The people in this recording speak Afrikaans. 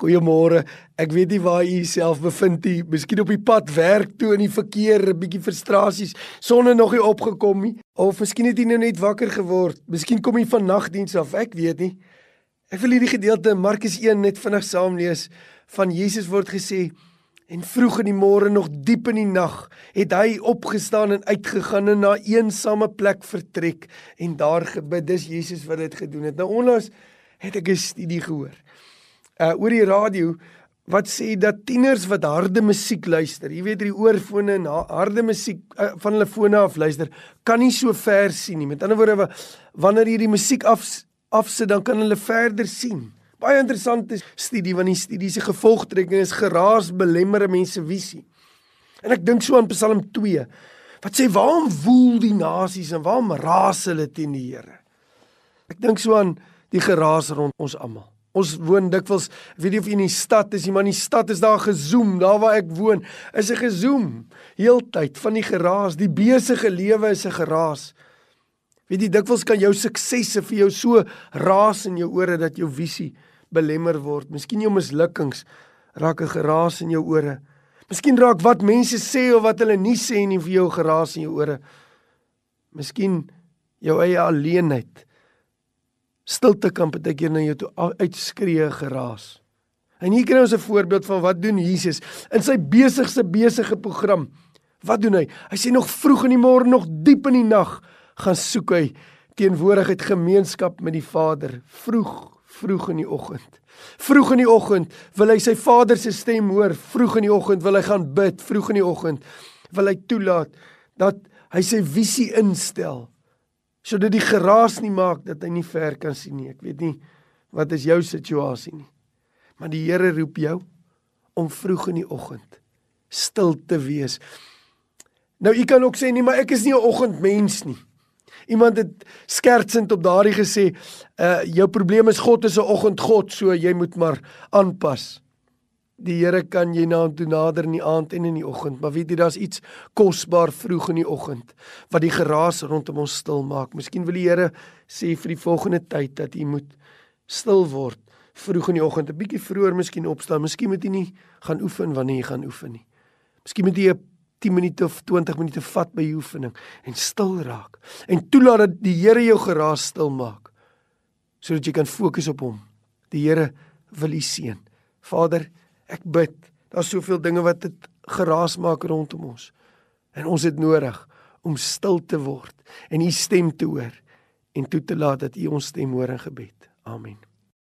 Goeiemôre. Ek weet nie waar u jouself bevind nie. Miskien op die pad werk toe in die verkeer, 'n bietjie frustrasies, sonne nog nie opgekom nie, of miskien het u nou net wakker geword. Miskien kom u van nagdiens af, ek weet nie. Ek wil hierdie gedeelte Markus 1 net vinnig saam lees. Van Jesus word gesê en vroeg in die môre nog diep in die nag het hy opgestaan en uitgegaan en na 'n eensame plek vertrek en daar gebid. Dis Jesus wat dit gedoen het. Nou onlangs het ek 'n studie gehoor uh oor die radio wat sê dat tieners wat harde musiek luister, jy weet die oorfone en harde musiek uh, van hulle fone af luister, kan nie so ver sien nie. Met ander woorde, wanneer jy die musiek af afsit, dan kan hulle verder sien. Baie interessante studie want die studie se gevolgtrekking is geraas belemmer mense visie. En ek dink so aan Psalm 2 wat sê waarom woel die nasies en waarom raas hulle teen die Here? Ek dink so aan die geraas rond ons almal. Ons woon dikwels, weet jy of in die stad is, maar in die stad is daar gezoom, daar waar ek woon, is 'n gezoom heeltyd van die geraas, die besige lewe is 'n geraas. Weet jy dikwels kan jou suksesse vir jou so raas in jou ore dat jou visie belemmer word. Miskien jou mislukkings raak 'n geraas in jou ore. Miskien raak wat mense sê of wat hulle nie sê nie vir jou geraas in jou ore. Miskien jou eie alleenheid stilte kan baie keer na jou toe uitskree geraas. En hier kry ons 'n voorbeeld van wat doen Jesus in sy besigste besige program. Wat doen hy? Hy sê nog vroeg in die môre, nog diep in die nag, gaan soek hy teenwoordigheid gemeenskap met die Vader. Vroeg, vroeg in die oggend. Vroeg in die oggend wil hy sy Vader se stem hoor. Vroeg in die oggend wil hy gaan bid. Vroeg in die oggend wil hy toelaat dat hy sy visie instel sodat die geraas nie maak dat hy nie ver kan sien nie. Ek weet nie wat is jou situasie nie. Maar die Here roep jou om vroeg in die oggend stil te wees. Nou u kan ook sê nee, maar ek is nie 'n oggendmens nie. Iemand het skertsend op daardie gesê, uh jou probleem is God is 'n oggendgod, so jy moet maar aanpas. Die Here kan jy na hom toe nader in die aand en in die oggend, maar weet jy daar's iets kosbaar vroeg in die oggend wat die geraas rondom ons stil maak. Miskien wil die Here sê vir die volgende tyd dat jy moet stil word vroeg in die oggend, 'n bietjie vroeër miskien opstaan. Miskien moet jy nie gaan oefen wanneer jy gaan oefen nie. Miskien moet jy 'n 10 minute of 20 minute vat by jou oefening en stil raak en toelaat dat die Here jou geraas stil maak sodat jy kan fokus op hom. Die Here wil u seën. Vader, Ek bid. Daar's soveel dinge wat dit geraas maak rondom ons. En ons het nodig om stil te word en u stem te hoor en toe te laat dat u ons stem hoor in gebed. Amen.